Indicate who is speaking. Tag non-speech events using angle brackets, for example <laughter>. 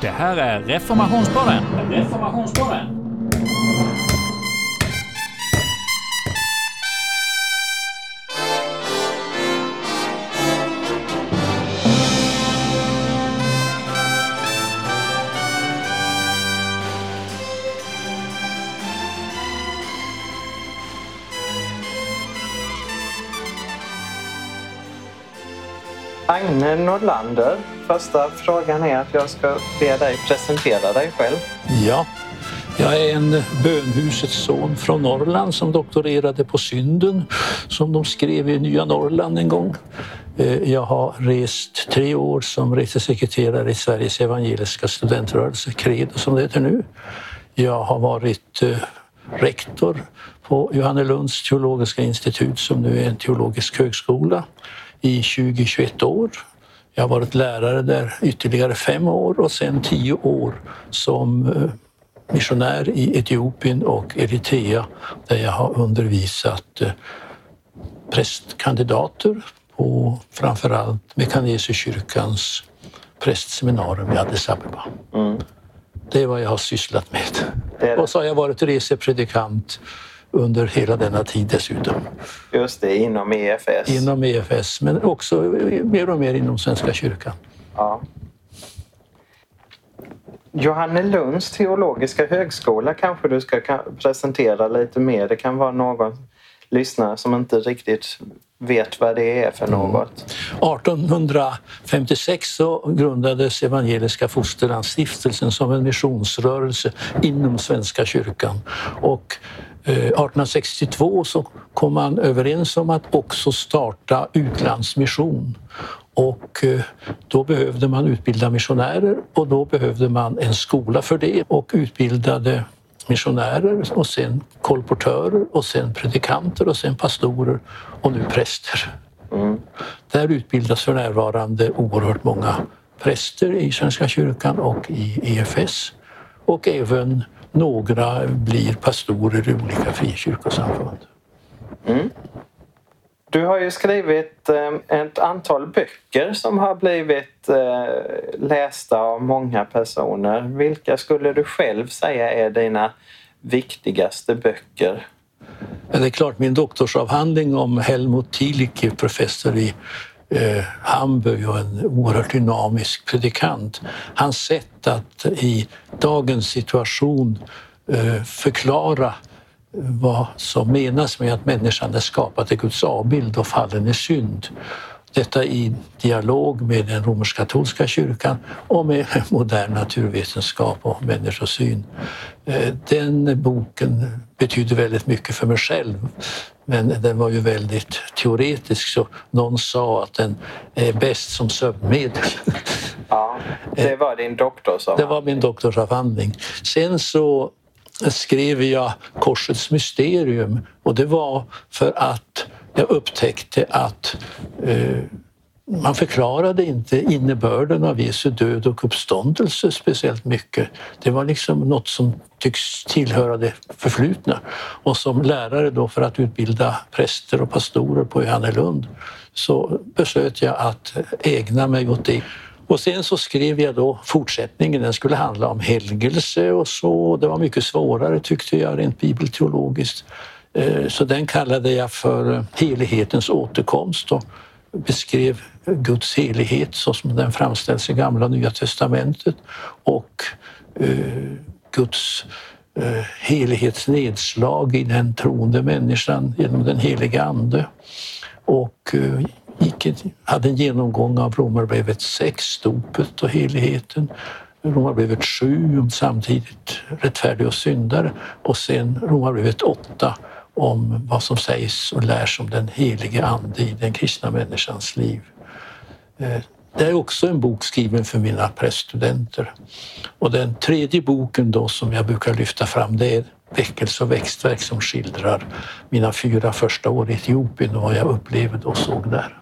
Speaker 1: Det här är Reformationspodden. Reformationspodden.
Speaker 2: Agne Nordlander. Första frågan är att jag ska be dig presentera dig själv.
Speaker 3: Ja, jag är en bönhusets son från Norrland som doktorerade på synden som de skrev i Nya Norrland en gång. Eh, jag har rest tre år som resesekreterare i Sveriges evangeliska studentrörelse, Credo som det heter nu. Jag har varit eh, rektor på Johannelunds teologiska institut som nu är en teologisk högskola i 20-21 år. Jag har varit lärare där ytterligare fem år och sen tio år som eh, missionär i Etiopien och Eritrea där jag har undervisat eh, prästkandidater på framförallt Mekanesierkyrkans prästseminarium i Addis Abeba. Mm. Det är vad jag har sysslat med. Och så har jag varit resepredikant under hela denna tid dessutom.
Speaker 2: Just det, inom EFS.
Speaker 3: Inom EFS, men också mer och mer inom Svenska kyrkan. Ja.
Speaker 2: Johannelunds teologiska högskola kanske du ska presentera lite mer. Det kan vara någon lyssnare som inte riktigt vet vad det är för mm. något.
Speaker 3: Mm. 1856 så grundades Evangeliska Fosterlandsstiftelsen som en missionsrörelse inom Svenska kyrkan. Och 1862 eh, så kom man överens om att också starta utlandsmission. Och eh, då behövde man utbilda missionärer och då behövde man en skola för det och utbildade missionärer och sen kolportörer och sen predikanter och sen pastorer och nu präster. Mm. Där utbildas för närvarande oerhört många präster i Svenska kyrkan och i EFS och även några blir pastorer i olika frikyrkosamfund. Mm.
Speaker 2: Du har ju skrivit eh, ett antal böcker som har blivit eh, lästa av många personer. Vilka skulle du själv säga är dina viktigaste böcker?
Speaker 3: Det är klart min doktorsavhandling om Helmut Thielicke, professor i eh, Hamburg och en oerhört dynamisk predikant. Hans sätt att i dagens situation eh, förklara vad som menas med att människan är skapad till Guds avbild och fallen i synd. Detta i dialog med den romersk-katolska kyrkan och med <laughs> modern naturvetenskap och människosyn. Eh, den boken betyder väldigt mycket för mig själv men den var ju väldigt teoretisk så någon sa att den är bäst som sömnmedel.
Speaker 2: Ja, det var din doktorsavhandling?
Speaker 3: Det var min doktorsavhandling. Sen så skrev jag Korsets mysterium och det var för att jag upptäckte att eh, man förklarade inte innebörden av Jesu död och uppståndelse speciellt mycket. Det var liksom något som tycks tillhöra det förflutna. Och som lärare då för att utbilda präster och pastorer på Johannelund så beslöt jag att eh, ägna mig åt det. Och sen så skrev jag då fortsättningen, den skulle handla om helgelse och så. Det var mycket svårare tyckte jag rent bibelteologiskt. Eh, så den kallade jag för eh, helighetens återkomst och beskrev Guds helighet så som den framställs i Gamla och Nya testamentet och eh, Guds helighetsnedslag i den troende människan genom den heliga Ande. Och gick, hade en genomgång av Romarbrevet 6, dopet och heligheten. Romarbrevet 7 om samtidigt rättfärdig och syndare och sen Romarbrevet 8 om vad som sägs och lärs om den helige Ande i den kristna människans liv. Eh, det är också en bok skriven för mina präststudenter. Och den tredje boken då som jag brukar lyfta fram det är Väckelse och växtverk som skildrar mina fyra första år i Etiopien och vad jag upplevde och såg där.